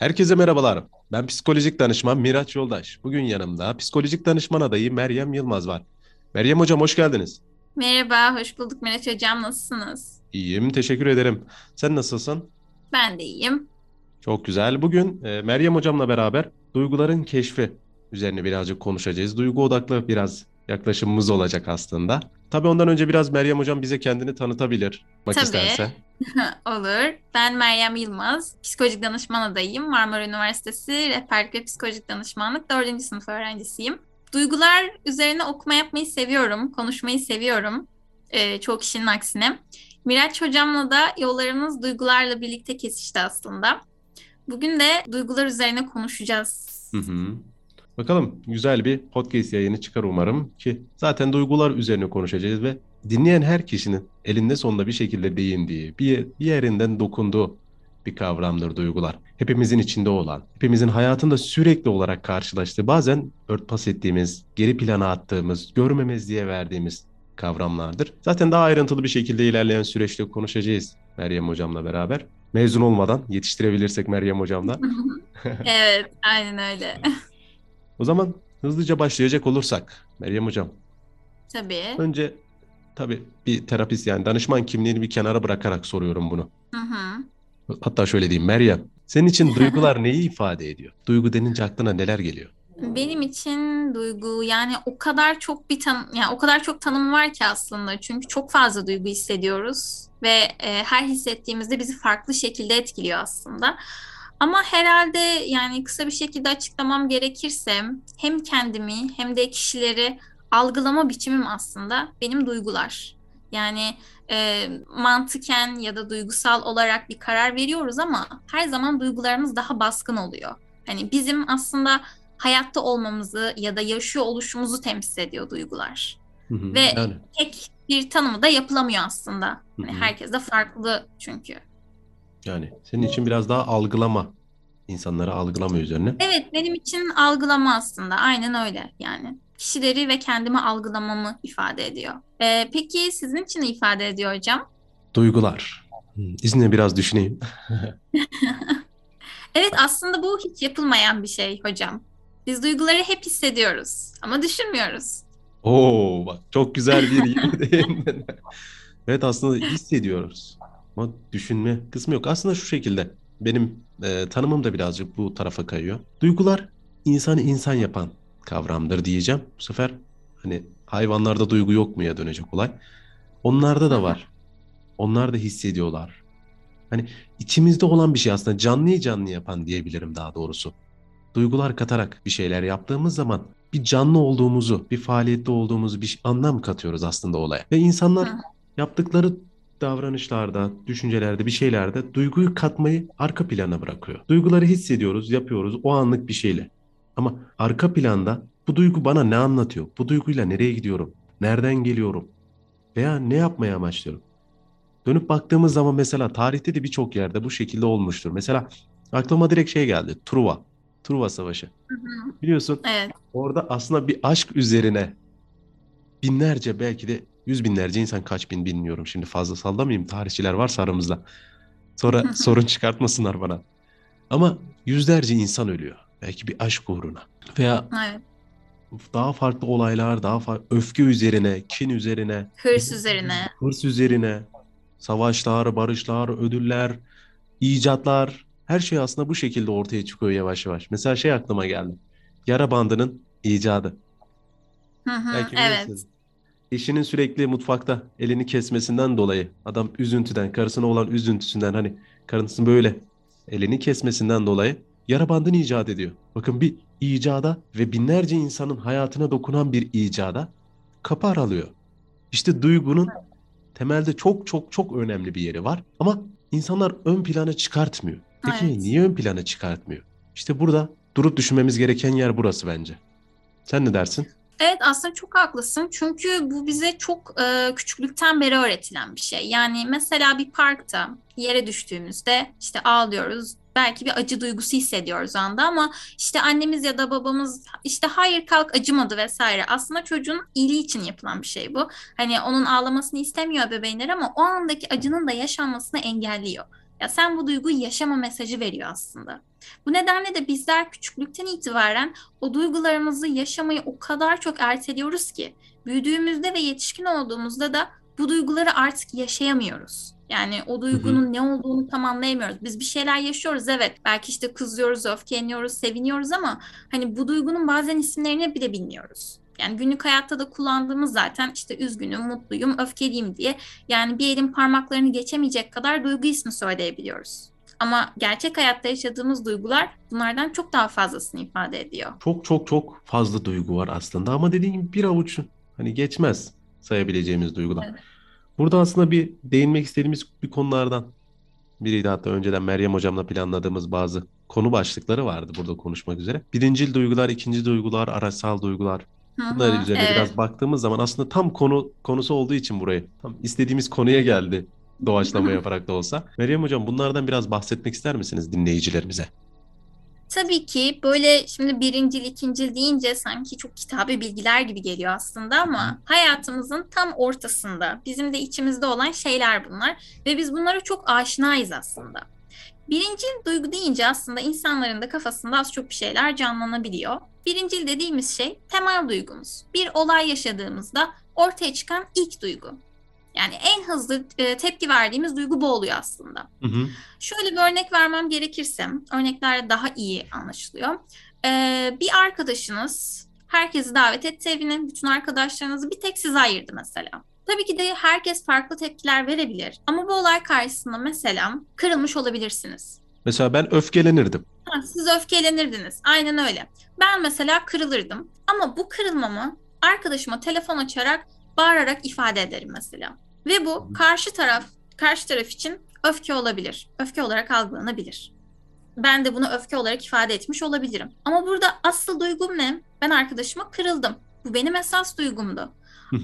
Herkese merhabalar. Ben psikolojik danışman Miraç Yoldaş. Bugün yanımda psikolojik danışman adayı Meryem Yılmaz var. Meryem Hocam hoş geldiniz. Merhaba, hoş bulduk Miraç Hocam. Nasılsınız? İyiyim, teşekkür ederim. Sen nasılsın? Ben de iyiyim. Çok güzel. Bugün e, Meryem Hocam'la beraber duyguların keşfi üzerine birazcık konuşacağız. Duygu odaklı biraz yaklaşımımız olacak aslında. Tabii ondan önce biraz Meryem Hocam bize kendini tanıtabilir. Bak Tabii. isterse. Olur. Ben Meryem Yılmaz, psikolojik danışman adayım. Marmara Üniversitesi Rehberlik ve Psikolojik Danışmanlık 4. sınıf öğrencisiyim. Duygular üzerine okuma yapmayı seviyorum, konuşmayı seviyorum. Ee, çoğu kişinin aksine. Miraç Hocam'la da yollarımız duygularla birlikte kesişti aslında. Bugün de duygular üzerine konuşacağız. Hı hı. Bakalım güzel bir podcast yayını çıkar umarım ki zaten duygular üzerine konuşacağız ve dinleyen her kişinin elinde sonunda bir şekilde değindiği, bir, bir yerinden dokunduğu bir kavramdır duygular. Hepimizin içinde olan, hepimizin hayatında sürekli olarak karşılaştığı, bazen örtbas ettiğimiz, geri plana attığımız, görmemez diye verdiğimiz kavramlardır. Zaten daha ayrıntılı bir şekilde ilerleyen süreçte konuşacağız Meryem Hocam'la beraber. Mezun olmadan yetiştirebilirsek Meryem Hocam'la. Evet, aynen öyle. O zaman hızlıca başlayacak olursak Meryem Hocam. Tabii. Önce tabii bir terapist yani danışman kimliğini bir kenara bırakarak soruyorum bunu. Hı hı. Hatta şöyle diyeyim Meryem. Senin için duygular neyi ifade ediyor? Duygu denince aklına neler geliyor? Benim için duygu yani o kadar çok bir tan yani o kadar çok tanım var ki aslında çünkü çok fazla duygu hissediyoruz ve e, her hissettiğimizde bizi farklı şekilde etkiliyor aslında. Ama herhalde yani kısa bir şekilde açıklamam gerekirse hem kendimi hem de kişileri algılama biçimim aslında benim duygular. Yani e, mantıken ya da duygusal olarak bir karar veriyoruz ama her zaman duygularımız daha baskın oluyor. Hani bizim aslında hayatta olmamızı ya da yaşıyor oluşumuzu temsil ediyor duygular. Hı hı, Ve Yani tek bir tanımı da yapılamıyor aslında. Hı. herkes de farklı çünkü. yani senin için biraz daha algılama, insanları algılama üzerine. Evet, benim için algılama aslında. Aynen öyle yani. Kişileri ve kendimi algılamamı ifade ediyor. Ee, peki sizin için ne ifade ediyor hocam? Duygular. Hı, İzninle biraz düşüneyim. Evet, aslında bu hiç yapılmayan bir şey hocam. Biz duyguları hep hissediyoruz ama düşünmüyoruz. Oo bak çok güzel bir yere değindin. Evet aslında hissediyoruz. Ama düşünme kısmı yok. Aslında şu şekilde benim e, tanımım da birazcık bu tarafa kayıyor. Duygular insanı insan yapan kavramdır diyeceğim. Bu sefer hani hayvanlarda duygu yok mu ya dönecek olay. Onlarda da var. Onlar da hissediyorlar. Hani içimizde olan bir şey aslında canlıyı canlı yapan diyebilirim daha doğrusu. Duygular katarak bir şeyler yaptığımız zaman bir canlı olduğumuzu, bir faaliyette olduğumuzu bir anlam katıyoruz aslında olaya. Ve insanlar yaptıkları davranışlarda, düşüncelerde, bir şeylerde duyguyu katmayı arka plana bırakıyor. Duyguları hissediyoruz, yapıyoruz o anlık bir şeyle. Ama arka planda bu duygu bana ne anlatıyor? Bu duyguyla nereye gidiyorum? Nereden geliyorum? Veya ne yapmaya amaçlıyorum? Dönüp baktığımız zaman mesela tarihte de birçok yerde bu şekilde olmuştur. Mesela aklıma direkt şey geldi. Truva. Truva Savaşı. Hı hı. Biliyorsun Evet. orada aslında bir aşk üzerine binlerce belki de yüz binlerce insan kaç bin bilmiyorum. Şimdi fazla sallamayayım. Tarihçiler varsa aramızda. Sonra sorun çıkartmasınlar bana. Ama yüzlerce insan ölüyor. Belki bir aşk uğruna. Veya Evet. daha farklı olaylar, daha farklı öfke üzerine, kin üzerine, Hırs üzerine. hırs üzerine, savaşlar, barışlar, ödüller, icatlar, her şey aslında bu şekilde ortaya çıkıyor yavaş yavaş. Mesela şey aklıma geldi. Yara bandının icadı. Hı hı. Belki Evet. bilirsiniz. Eşinin sürekli mutfakta elini kesmesinden dolayı adam üzüntüden, karısına olan üzüntüsünden hani karısının böyle elini kesmesinden dolayı yara bandını icat ediyor. Bakın bir icada ve binlerce insanın hayatına dokunan bir icada kapı aralıyor. İşte duygunun temelde çok çok çok önemli bir yeri var ama insanlar ön plana çıkartmıyor. Peki Evet. niye ön plana çıkartmıyor? İşte burada durup düşünmemiz gereken yer burası bence. Sen ne dersin? Evet aslında çok haklısın çünkü bu bize çok e, küçüklükten beri öğretilen bir şey. Yani mesela bir parkta yere düştüğümüzde işte ağlıyoruz. Belki bir acı duygusu hissediyoruz anda ama işte annemiz ya da babamız işte hayır kalk acımadı vesaire. Aslında çocuğun iyiliği için yapılan bir şey bu. Hani onun ağlamasını istemiyor bebeğinler ama o andaki acının da yaşanmasını engelliyor. Ya sen bu duyguyu yaşama mesajı veriyor aslında. Bu nedenle de bizler küçüklükten itibaren o duygularımızı yaşamayı o kadar çok erteliyoruz ki büyüdüğümüzde ve yetişkin olduğumuzda da bu duyguları artık yaşayamıyoruz. Yani o duygunun ne olduğunu tam anlayamıyoruz. Biz bir şeyler yaşıyoruz evet. Belki işte kızıyoruz, öfkeleniyoruz, seviniyoruz ama hani bu duygunun bazen isimlerini bile bilmiyoruz. Yani günlük hayatta da kullandığımız zaten işte üzgünüm, mutluyum, öfkeliyim diye. Yani bir elin parmaklarını geçemeyecek kadar duygu ismi söyleyebiliyoruz. Ama gerçek hayatta yaşadığımız duygular bunlardan çok daha fazlasını ifade ediyor. Çok çok çok fazla duygu var aslında ama dediğim gibi bir avuç hani geçmez sayabileceğimiz duygular. Evet. Burada aslında bir değinmek istediğimiz bir konulardan biriydi hatta önceden Meryem hocamla planladığımız bazı konu başlıkları vardı burada konuşmak üzere. Birincil duygular, ikinci duygular, araçsal duygular. Bunlar hı, üzerine evet. biraz baktığımız zaman aslında tam konu konusu olduğu için burayı tam istediğimiz konuya geldi doğaçlama yaparak da olsa. Meryem hocam bunlardan biraz bahsetmek ister misiniz dinleyicilerimize? Tabii ki böyle şimdi birincil, ikincil deyince sanki çok kitabi bilgiler gibi geliyor aslında ama hayatımızın tam ortasında bizim de içimizde olan şeyler bunlar ve biz bunlara çok aşinayız aslında. Birincil duygu deyince aslında insanların da kafasında az çok bir şeyler canlanabiliyor. Birincil dediğimiz şey temel duygumuz. Bir olay yaşadığımızda ortaya çıkan ilk duygu. Yani en hızlı e, tepki verdiğimiz duygu bu oluyor aslında. Hı hı. Şöyle bir örnek vermem gerekirse, örnekler daha iyi anlaşılıyor. Ee, bir arkadaşınız herkesi davet etti evine, bütün arkadaşlarınızı bir tek size ayırdı mesela. Tabii ki de herkes farklı tepkiler verebilir ama bu olay karşısında mesela kırılmış olabilirsiniz. Mesela ben öfkelenirdim. Ha, siz öfkelenirdiniz, aynen öyle. Ben mesela kırılırdım ama bu kırılmamı arkadaşıma telefon açarak, bağırarak ifade ederim mesela. Ve bu karşı taraf, karşı taraf için öfke olabilir. Öfke olarak algılanabilir. Ben de bunu öfke olarak ifade etmiş olabilirim. Ama burada asıl duygum ne? Ben arkadaşıma kırıldım. Bu benim esas duygumdu.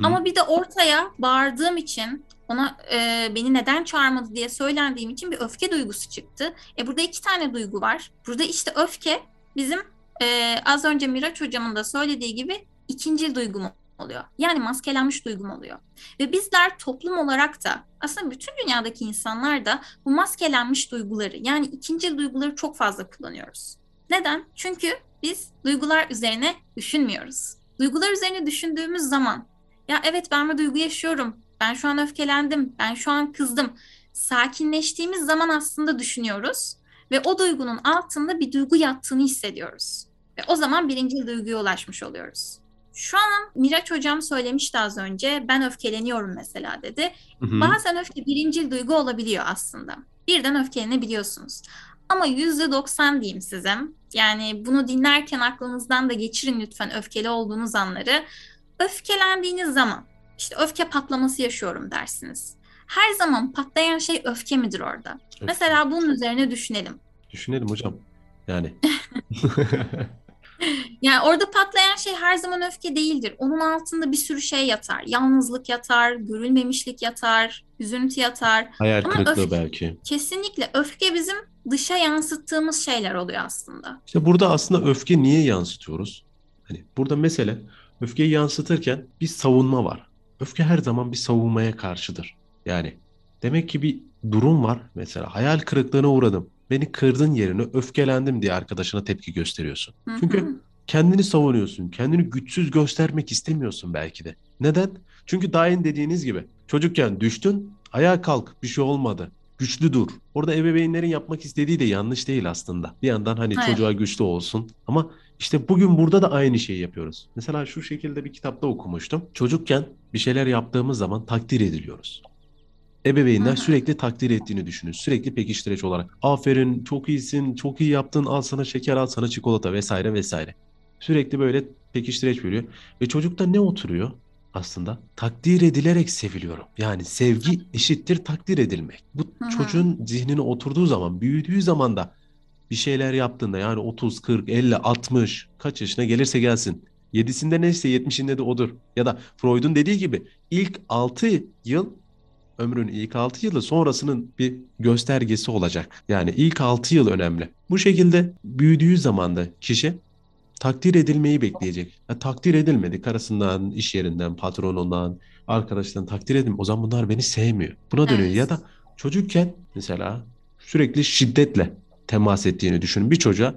Ama bir de ortaya bağırdığım için ona e, beni neden çağırmadı diye söylendiğim için bir öfke duygusu çıktı. E burada iki tane duygu var. Burada işte öfke bizim e, az önce Miraç hocamın da söylediği gibi ikinci duygum oluyor. Yani maskelenmiş duygum oluyor. Ve bizler toplum olarak da aslında bütün dünyadaki insanlar da bu maskelenmiş duyguları yani ikinci duyguları çok fazla kullanıyoruz. Neden? Çünkü biz duygular üzerine düşünmüyoruz. Duygular üzerine düşündüğümüz zaman ya evet ben bu duygu yaşıyorum. Ben şu an öfkelendim. Ben şu an kızdım. Sakinleştiğimiz zaman aslında düşünüyoruz ve o duygunun altında bir duygu yattığını hissediyoruz. Ve o zaman birinci duyguya ulaşmış oluyoruz. Şu an Miraç hocam söylemişti az önce ben öfkeleniyorum mesela dedi. Hı hı. Bazen öfke birincil duygu olabiliyor aslında. Birden öfkelenebiliyorsunuz. Ama yüzde doksan diyeyim size. Yani bunu dinlerken aklınızdan da geçirin lütfen öfkeli olduğunuz anları. Öfkelendiğiniz zaman işte öfke patlaması yaşıyorum dersiniz. Her zaman patlayan şey öfke midir orada? Mesela bunun üzerine düşünelim. Düşünelim hocam. Yani. Yani orada patlayan şey her zaman öfke değildir. Onun altında bir sürü şey yatar. Yalnızlık yatar, görülmemişlik yatar, üzüntü yatar. Hayal Ama kırıklığı öfke- belki. Kesinlikle öfke bizim dışa yansıttığımız şeyler oluyor aslında. İşte burada aslında öfke niye yansıtıyoruz? Hani burada mesele öfkeyi yansıtırken bir savunma var. Öfke her zaman bir savunmaya karşıdır. Yani demek ki bir durum var. Mesela hayal kırıklığına uğradım. Beni kırdın yerine öfkelendim diye arkadaşına tepki gösteriyorsun. Hı hı. Çünkü kendini savunuyorsun. Kendini güçsüz göstermek istemiyorsun belki de. Neden? Çünkü önce dediğiniz gibi çocukken düştün, ayağa kalk, bir şey olmadı. Güçlü dur. Orada ebeveynlerin yapmak istediği de yanlış değil aslında. Bir yandan hani Evet. çocuğa güçlü olsun ama işte bugün burada da aynı şeyi yapıyoruz. Mesela şu şekilde bir kitapta okumuştum. Çocukken bir şeyler yaptığımız zaman takdir ediliyoruz. Ebeveynler sürekli takdir ettiğini düşünün. Sürekli pekiştireç olarak. Aferin, çok iyisin, çok iyi yaptın, al sana şeker, al sana çikolata vesaire vesaire. Sürekli böyle pekiştireç veriyor. Ve çocukta ne oturuyor? Aslında takdir edilerek seviliyorum. Yani sevgi eşittir takdir edilmek. Bu çocuğun zihnine oturduğu zaman, büyüdüğü zaman da bir şeyler yaptığında yani 30, 40, 50, 60 kaç yaşına gelirse gelsin. 7'sinde neyse 70'inde de odur. Ya da Freud'un dediği gibi ilk 6 yıl ömrün ilk 6 yılı sonrasının bir göstergesi olacak. Yani ilk 6 yıl önemli. Bu şekilde büyüdüğü zaman da kişi takdir edilmeyi bekleyecek. Ya, takdir edilmedi karısından, iş yerinden, patronundan, arkadaşından takdir edilmedi. O zaman bunlar beni sevmiyor. Buna dönüyor. Evet. Ya da çocukken mesela sürekli şiddetle temas ettiğini düşünün. Bir çocuğa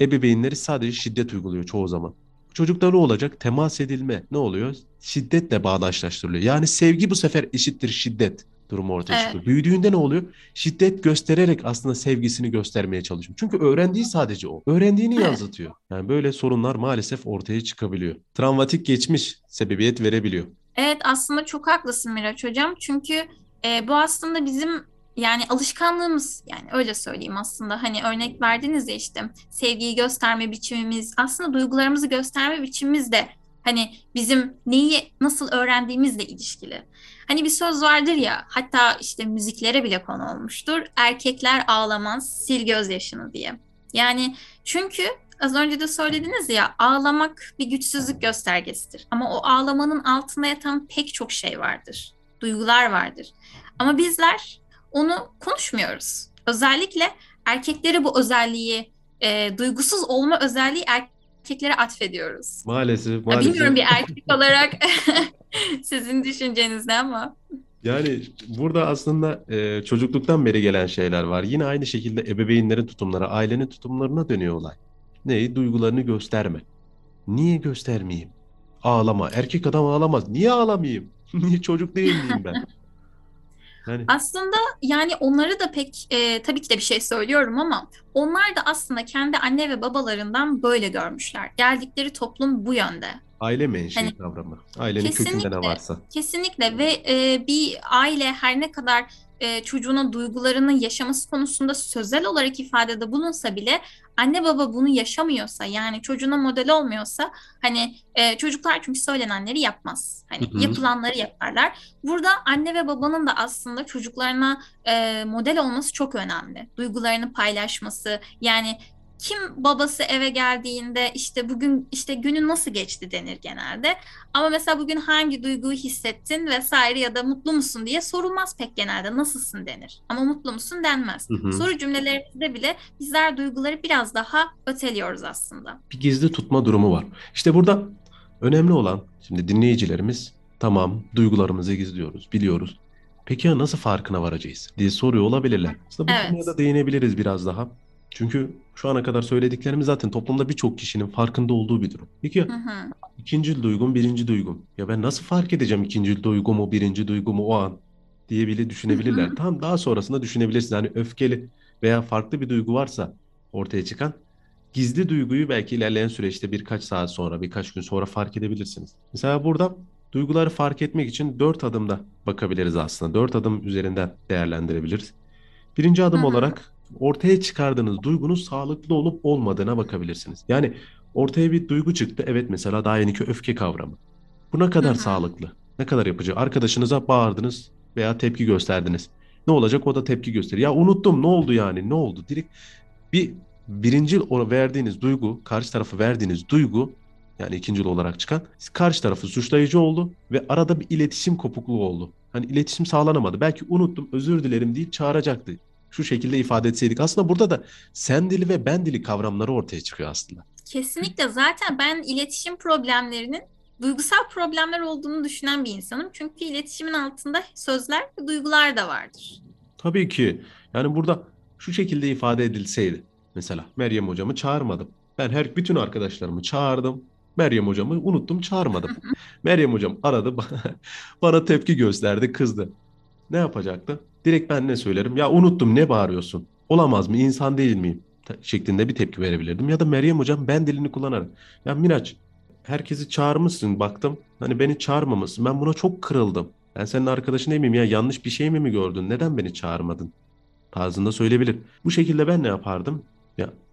ebeveynleri sadece şiddet uyguluyor çoğu zaman. Çocukta ne olacak? Temas edilme ne oluyor? Şiddetle bağdaşlaştırılıyor. Yani sevgi bu sefer eşittir şiddet durumu ortaya Evet. çıkıyor. Büyüdüğünde ne oluyor? Şiddet göstererek aslında sevgisini göstermeye çalışıyor. Çünkü öğrendiği sadece o. Öğrendiğini Evet. yansıtıyor. Yani böyle sorunlar maalesef ortaya çıkabiliyor. Travmatik geçmiş sebebiyet verebiliyor. Evet aslında çok haklısın Miraç hocam. Çünkü e, bu aslında bizim yani alışkanlığımız yani öyle söyleyeyim aslında. Hani örnek verdiniz ya işte sevgiyi gösterme biçimimiz aslında duygularımızı gösterme biçimimiz de hani bizim neyi nasıl öğrendiğimizle ilişkili. Hani bir söz vardır ya hatta işte müziklere bile konu olmuştur. Erkekler ağlamaz sil gözyaşını diye. Yani çünkü az önce de söylediniz ya ağlamak bir güçsüzlük göstergesidir. Ama o ağlamanın altında yatan pek çok şey vardır. Duygular vardır. Ama bizler onu konuşmuyoruz. Özellikle erkeklere bu özelliği, e, duygusuz olma özelliği erkeklere atfediyoruz. Maalesef, Ya maalesef. bilmiyorum bir erkek olarak sizin düşünceniz ne ama. Yani burada aslında e, çocukluktan beri gelen şeyler var. Yine aynı şekilde ebeveynlerin tutumları, ailenin tutumlarına dönüyor olay. Ne? Duygularını gösterme. Niye göstermeyeyim? Ağlama. Erkek adam ağlamaz. Niye ağlamayayım? Niye çocuk değil miyim ben? Yani Aslında yani onları da pek e, tabii ki de bir şey söylüyorum ama onlar da aslında kendi anne ve babalarından böyle görmüşler. Geldikleri toplum bu yönde. aile menşei Hani kavramı. Ailenin kökünde ne varsa. kesinlikle ve e, bir aile her ne kadar e, çocuğuna duygularını yaşaması konusunda sözel olarak ifadede bulunsa bile anne baba bunu yaşamıyorsa yani çocuğuna model olmuyorsa hani e, çocuklar çünkü söylenenleri yapmaz. Hani Hı hı. yapılanları yaparlar. Burada anne ve babanın da aslında çocuklarına e, model olması çok önemli. Duygularını paylaşması yani kim babası eve geldiğinde işte bugün işte günün nasıl geçti denir genelde. Ama mesela bugün hangi duyguyu hissettin vesaire ya da mutlu musun diye sorulmaz pek genelde. Nasılsın denir. Ama mutlu musun denmez. Hı hı. Soru cümlelerimizde bile bizler duyguları biraz daha öteliyoruz aslında. bir gizli tutma durumu var. İşte burada önemli olan şimdi dinleyicilerimiz tamam duygularımızı gizliyoruz, biliyoruz. Peki ya nasıl farkına varacağız diye soruyor olabilirler. Aslında bu Evet. konuya da değinebiliriz biraz daha. Çünkü şu ana kadar söylediklerimiz zaten toplumda birçok kişinin farkında olduğu bir durum. Peki Hı hı. ikinci duygum, birinci duygum. Ya ben nasıl fark edeceğim ikinci duygumu, birinci duygumu o an diye bile düşünebilirler. Hı hı. Tamam daha sonrasında düşünebilirsiniz. Hani öfkeli veya farklı bir duygu varsa ortaya çıkan gizli duyguyu belki ilerleyen süreçte birkaç saat sonra, birkaç gün sonra fark edebilirsiniz. Mesela burada duyguları fark etmek için dört adımda bakabiliriz aslında. Dört adım üzerinden değerlendirebiliriz. Birinci adım Hı hı. olarak ortaya çıkardığınız duygunun sağlıklı olup olmadığına bakabilirsiniz. Yani ortaya bir duygu çıktı. Evet mesela daha yeniki öfke kavramı. Bu ne kadar Hı hı. sağlıklı? Ne kadar yapıcı? Arkadaşınıza bağırdınız veya tepki gösterdiniz. Ne olacak? O da tepki gösterir. Ya unuttum ne oldu yani? Ne oldu? Direkt bir birinci o verdiğiniz duygu, karşı tarafa verdiğiniz duygu yani ikincil olarak çıkan karşı tarafı suçlayıcı oldu ve arada bir iletişim kopukluğu oldu. Hani iletişim sağlanamadı. Belki unuttum, özür dilerim deyip çağıracaktı. Şu şekilde ifade etseydik. Aslında burada da sen dili ve ben dili kavramları ortaya çıkıyor aslında. Kesinlikle zaten ben iletişim problemlerinin duygusal problemler olduğunu düşünen bir insanım. Çünkü iletişimin altında sözler ve duygular da vardır. Tabii ki. Yani burada şu şekilde ifade edilseydi. Mesela Meryem hocamı çağırmadım. Ben her bütün arkadaşlarımı çağırdım. Meryem hocamı unuttum çağırmadım. Meryem hocam aradı bana, bana tepki gösterdi kızdı. Ne yapacaktı? Direkt ben ne söylerim? Ya unuttum ne bağırıyorsun? Olamaz mı? İnsan değil miyim? Şeklinde bir tepki verebilirdim. Ya da Meryem hocam ben dilini kullanarak. Ya Miraç herkesi çağırmışsın baktım. Hani beni çağırmamışsın. Ben buna çok kırıldım. Ben senin arkadaşın değil miyim ya? Yanlış bir şey mi mi gördün? Neden beni çağırmadın? Tarzında söyleyebilir. Bu şekilde ben ne yapardım?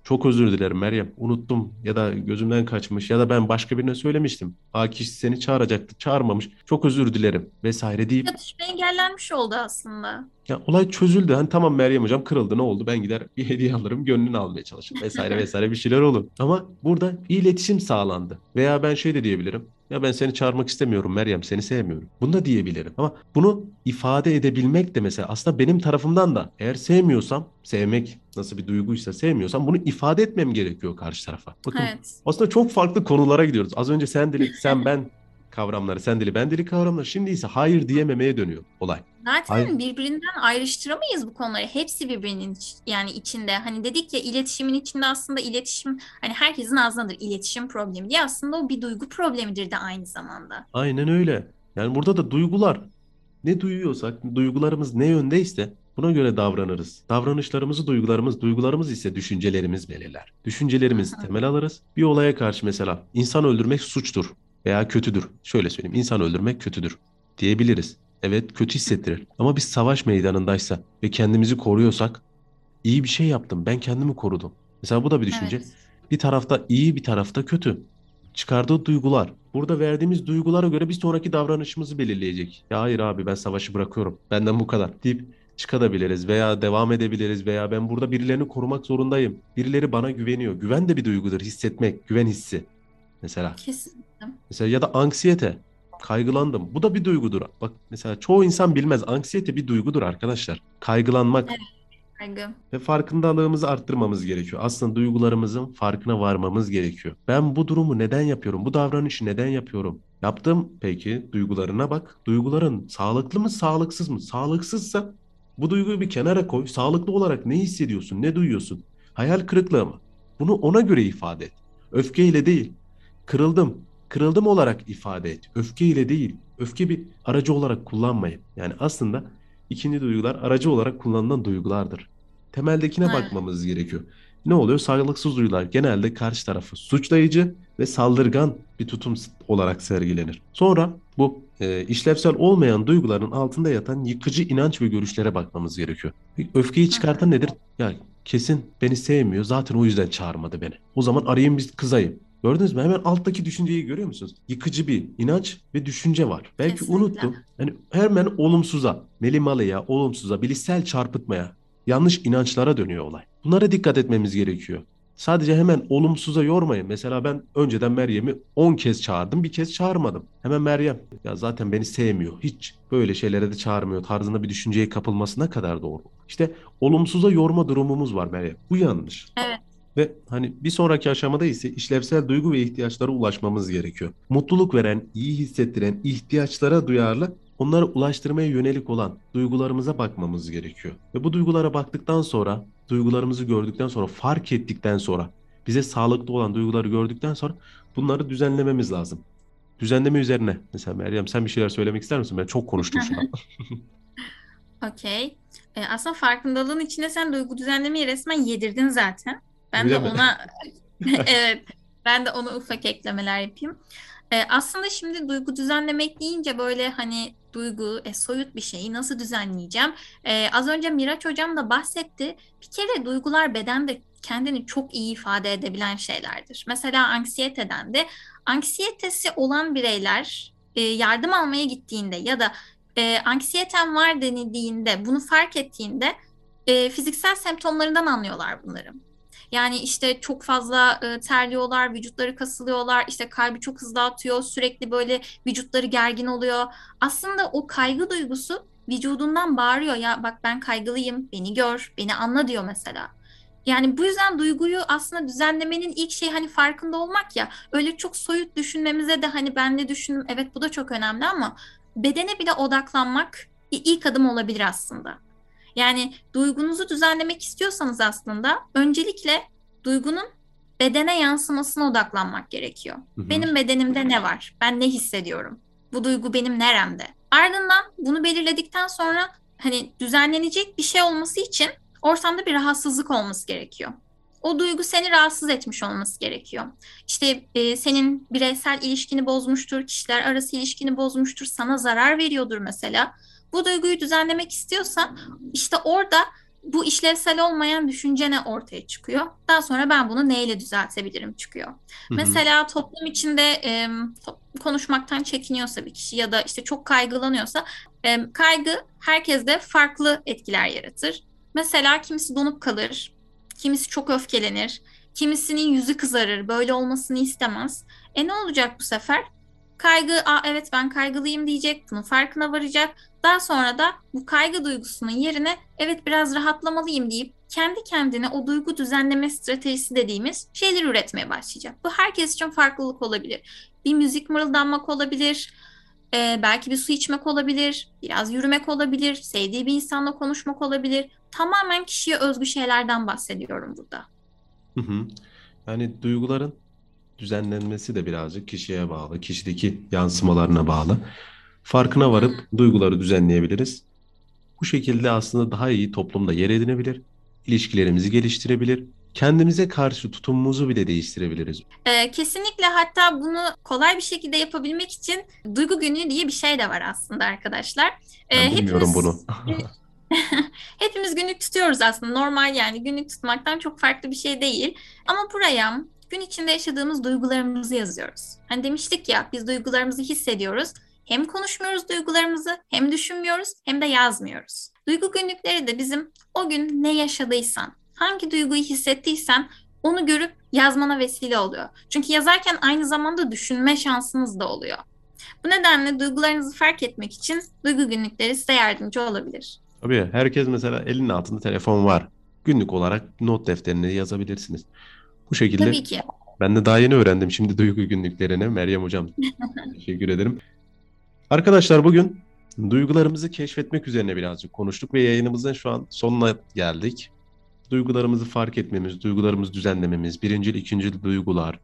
Çok özür dilerim Meryem. Unuttum ya da gözümden kaçmış ya da ben başka birine söylemiştim. Ha kişi seni çağıracaktı, çağırmamış. Çok özür dilerim vesaire deyip Çatışma engellenmiş oldu aslında. ya olay çözüldü. Hani tamam Meryem hocam kırıldı ne oldu? Ben gider bir hediye alırım, gönlünü almaya çalışırım vesaire vesaire bir şeyler olur. Ama burada bir iletişim sağlandı. Veya ben şey de diyebilirim. Ya ben seni çağırmak istemiyorum Meryem, seni sevmiyorum. Bunu da diyebilirim. Ama bunu ifade edebilmek de mesela aslında benim tarafımdan da eğer sevmiyorsam, sevmek nasıl bir duyguysa sevmiyorsam bunu ifade etmem gerekiyor karşı tarafa. Bakın Evet. aslında çok farklı konulara gidiyoruz. Az önce sen dedik, sen ben kavramları, sen dili ben dili kavramları. Şimdi ise hayır diyememeye dönüyor olay. Zaten Hayır. birbirinden ayrıştıramayız bu konuları. Hepsi birbirinin iç- yani içinde. Hani dedik ya iletişimin içinde aslında iletişim hani herkesin ağzındadır iletişim problemi diye aslında o bir duygu problemidir de aynı zamanda. Aynen öyle. Yani burada da duygular ne duyuyorsak, duygularımız ne yöndeyse buna göre davranırız. Davranışlarımızı duygularımız, duygularımız ise düşüncelerimiz belirler. Düşüncelerimizi temel alırız. Bir olaya karşı mesela insan öldürmek suçtur veya kötüdür. Şöyle söyleyeyim, insan öldürmek kötüdür diyebiliriz. Evet kötü hissettirir. Ama biz savaş meydanındaysa ve kendimizi koruyorsak iyi bir şey yaptım. Ben kendimi korudum. Mesela bu da bir düşünce. Evet. Bir tarafta iyi, bir tarafta kötü. Çıkardığı duygular. Burada verdiğimiz duygulara göre bir sonraki davranışımızı belirleyecek. Ya hayır abi ben savaşı bırakıyorum. Benden bu kadar deyip çıkabiliriz veya devam edebiliriz veya ben burada birilerini korumak zorundayım. Birileri bana güveniyor. Güven de bir duygudur. Hissetmek, güven hissi. Mesela. Kesinlikle. Mesela ya da anksiyete. Kaygılandım. Bu da bir duygudur. Bak mesela çoğu insan bilmez. Anksiyete bir duygudur arkadaşlar. Kaygılanmak. Evet. Kaygı. Ve farkındalığımızı arttırmamız gerekiyor. Aslında duygularımızın farkına varmamız gerekiyor. Ben bu durumu neden yapıyorum? Bu davranışı neden yapıyorum? Yaptım peki duygularına bak. Duyguların sağlıklı mı, sağlıksız mı? Sağlıksızsa bu duyguyu bir kenara koy. Sağlıklı olarak ne hissediyorsun, ne duyuyorsun? Hayal kırıklığı mı? Bunu ona göre ifade et. Öfkeyle değil. Kırıldım. Kırıldım olarak ifade et. Öfkeyle değil. Öfke bir aracı olarak kullanmayın. Yani aslında ikinci duygular aracı olarak kullanılan duygulardır. Temeldekine Evet. bakmamız gerekiyor. Ne oluyor? Sağlıksız duygular genelde karşı tarafı suçlayıcı ve saldırgan bir tutum olarak sergilenir. Sonra bu e, işlevsel olmayan duyguların altında yatan yıkıcı inanç ve görüşlere bakmamız gerekiyor. Öfkeyi çıkartan nedir? Ya kesin beni sevmiyor zaten o yüzden çağırmadı beni. O zaman arayayım bir kızayım. Gördünüz mü? Hemen alttaki düşünceyi görüyor musunuz? Yıkıcı bir inanç ve düşünce var. Belki Kesinlikle. unuttu. Yani hemen olumsuza, melimalıya, olumsuza, bilişsel çarpıtmaya, yanlış inançlara dönüyor olay. Bunlara dikkat etmemiz gerekiyor. Sadece hemen olumsuza yormayın. Mesela ben önceden Meryem'i 10 kez çağırdım, bir kez çağırmadım. Hemen Meryem ya zaten beni sevmiyor. Hiç böyle şeylere de çağırmıyor tarzında bir düşünceye kapılmasına kadar doğru. İşte olumsuza yorma durumumuz var Meryem. Bu yanlış. Evet. Ve hani bir sonraki aşamada ise işlevsel duygu ve ihtiyaçlara ulaşmamız gerekiyor. Mutluluk veren, iyi hissettiren ihtiyaçlara duyarlı, onları ulaştırmaya yönelik olan duygularımıza bakmamız gerekiyor. Ve bu duygulara baktıktan sonra, duygularımızı gördükten sonra, fark ettikten sonra, bize sağlıklı olan duyguları gördükten sonra bunları düzenlememiz lazım. Düzenleme üzerine. Mesela Meryem sen bir şeyler söylemek ister misin? Ben çok konuştum şu an. Okey. E, aslında farkındalığın içinde sen duygu düzenlemeyi resmen yedirdin zaten. Ben Öyle de mi? ona evet ben de ona ufak eklemeler yapayım. E, aslında şimdi duygu düzenlemek deyince böyle hani duygu e, soyut bir şeyi nasıl düzenleyeceğim? E, az önce Miraç hocam da bahsetti. Bir kere duygular bedende kendini çok iyi ifade edebilen şeylerdir. Mesela anksiyeteden de anksiyetesi olan bireyler e, yardım almaya gittiğinde ya da e, anksiyeten var denildiğinde, bunu fark ettiğinde e, fiziksel semptomlarından anlıyorlar bunları. Yani işte çok fazla e, terliyorlar, vücutları kasılıyorlar, işte kalbi çok hızlı atıyor, sürekli böyle vücutları gergin oluyor. Aslında o kaygı duygusu vücudundan bağırıyor ya bak ben kaygılıyım, beni gör, beni anla diyor mesela. Yani bu yüzden duyguyu aslında düzenlemenin ilk şey hani farkında olmak ya. Öyle çok soyut düşünmemize de hani ben ne düşündüm evet bu da çok önemli ama bedene bile odaklanmak ilk adım olabilir aslında. Yani duygunuzu düzenlemek istiyorsanız aslında öncelikle duygunun bedene yansımasına odaklanmak gerekiyor. Hı hı. Benim bedenimde ne var? Ben ne hissediyorum? Bu duygu benim neremde? Ardından bunu belirledikten sonra hani düzenlenecek bir şey olması için ortamda bir rahatsızlık olması gerekiyor. O duygu seni rahatsız etmiş olması gerekiyor. İşte e, senin bireysel ilişkini bozmuştur, kişiler arası ilişkini bozmuştur, sana zarar veriyordur mesela. Bu duyguyu düzenlemek istiyorsan işte orada bu işlevsel olmayan düşünce ne ortaya çıkıyor. Daha sonra ben bunu neyle düzeltebilirim çıkıyor. Hı hı. Mesela toplum içinde e, konuşmaktan çekiniyorsa bir kişi ya da işte çok kaygılanıyorsa e, kaygı herkeste farklı etkiler yaratır. Mesela kimisi donup kalır, kimisi çok öfkelenir, kimisinin yüzü kızarır, böyle olmasını istemez. E ne olacak bu sefer? Kaygı, Aa, evet ben kaygılıyım diyecek, bunun farkına varacak. Daha sonra da bu kaygı duygusunun yerine evet biraz rahatlamalıyım deyip kendi kendine o duygu düzenleme stratejisi dediğimiz şeyler üretmeye başlayacak. Bu herkes için farklılık olabilir. Bir müzik mırıldanmak olabilir, e, belki bir su içmek olabilir, biraz yürümek olabilir, sevdiği bir insanla konuşmak olabilir. Tamamen kişiye özgü şeylerden bahsediyorum burada. Hı hı. Yani duyguların düzenlenmesi de birazcık kişiye bağlı, kişideki yansımalarına bağlı. Farkına varıp duyguları düzenleyebiliriz. Bu şekilde aslında daha iyi toplumda yer edinebilir, ilişkilerimizi geliştirebilir, kendimize karşı tutumumuzu bile değiştirebiliriz. Ee, kesinlikle hatta bunu kolay bir şekilde yapabilmek için duygu günlüğü diye bir şey de var aslında arkadaşlar. Ee, Ben bilmiyorum hepimiz bunu. hepimiz günlük tutuyoruz aslında. Normal yani günlük tutmaktan çok farklı bir şey değil. Ama buraya gün içinde yaşadığımız duygularımızı yazıyoruz. Hani demiştik ya biz duygularımızı hissediyoruz. Hem konuşmuyoruz duygularımızı, hem düşünmüyoruz, hem de yazmıyoruz. Duygu günlükleri de bizim o gün ne yaşadıysan, hangi duyguyu hissettiysen onu görüp yazmana vesile oluyor. Çünkü yazarken aynı zamanda düşünme şansınız da oluyor. Bu nedenle duygularınızı fark etmek için duygu günlükleri size yardımcı olabilir. Tabii herkes mesela elinin altında telefon var. Günlük olarak not defterine yazabilirsiniz. Bu şekilde Tabii ki. ben de daha yeni öğrendim şimdi duygu günlüklerini. Meryem Hocam teşekkür ederim. Arkadaşlar bugün duygularımızı keşfetmek üzerine birazcık konuştuk ve yayınımızın şu an sonuna geldik. Duygularımızı fark etmemiz, duygularımızı düzenlememiz, birincil, ikincil duygular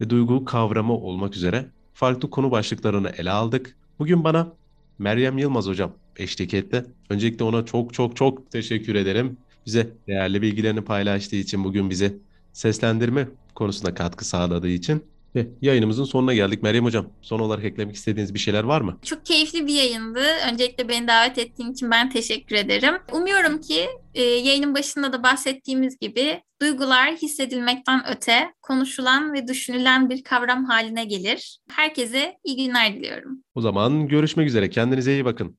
ve duygu kavramı olmak üzere farklı konu başlıklarını ele aldık. Bugün bana Meryem Yılmaz hocam eşlik etti. Öncelikle ona çok çok çok teşekkür ederim. Bize değerli bilgilerini paylaştığı için, bugün bize seslendirme konusunda katkı sağladığı için. Ve yayınımızın sonuna geldik. Meryem hocam, son olarak eklemek istediğiniz bir şeyler var mı? Çok keyifli bir yayındı. Öncelikle beni davet ettiğin için ben teşekkür ederim. Umuyorum ki e, yayının başında da bahsettiğimiz gibi duygular hissedilmekten öte konuşulan ve düşünülen bir kavram haline gelir. Herkese iyi günler diliyorum. O zaman görüşmek üzere. Kendinize iyi bakın.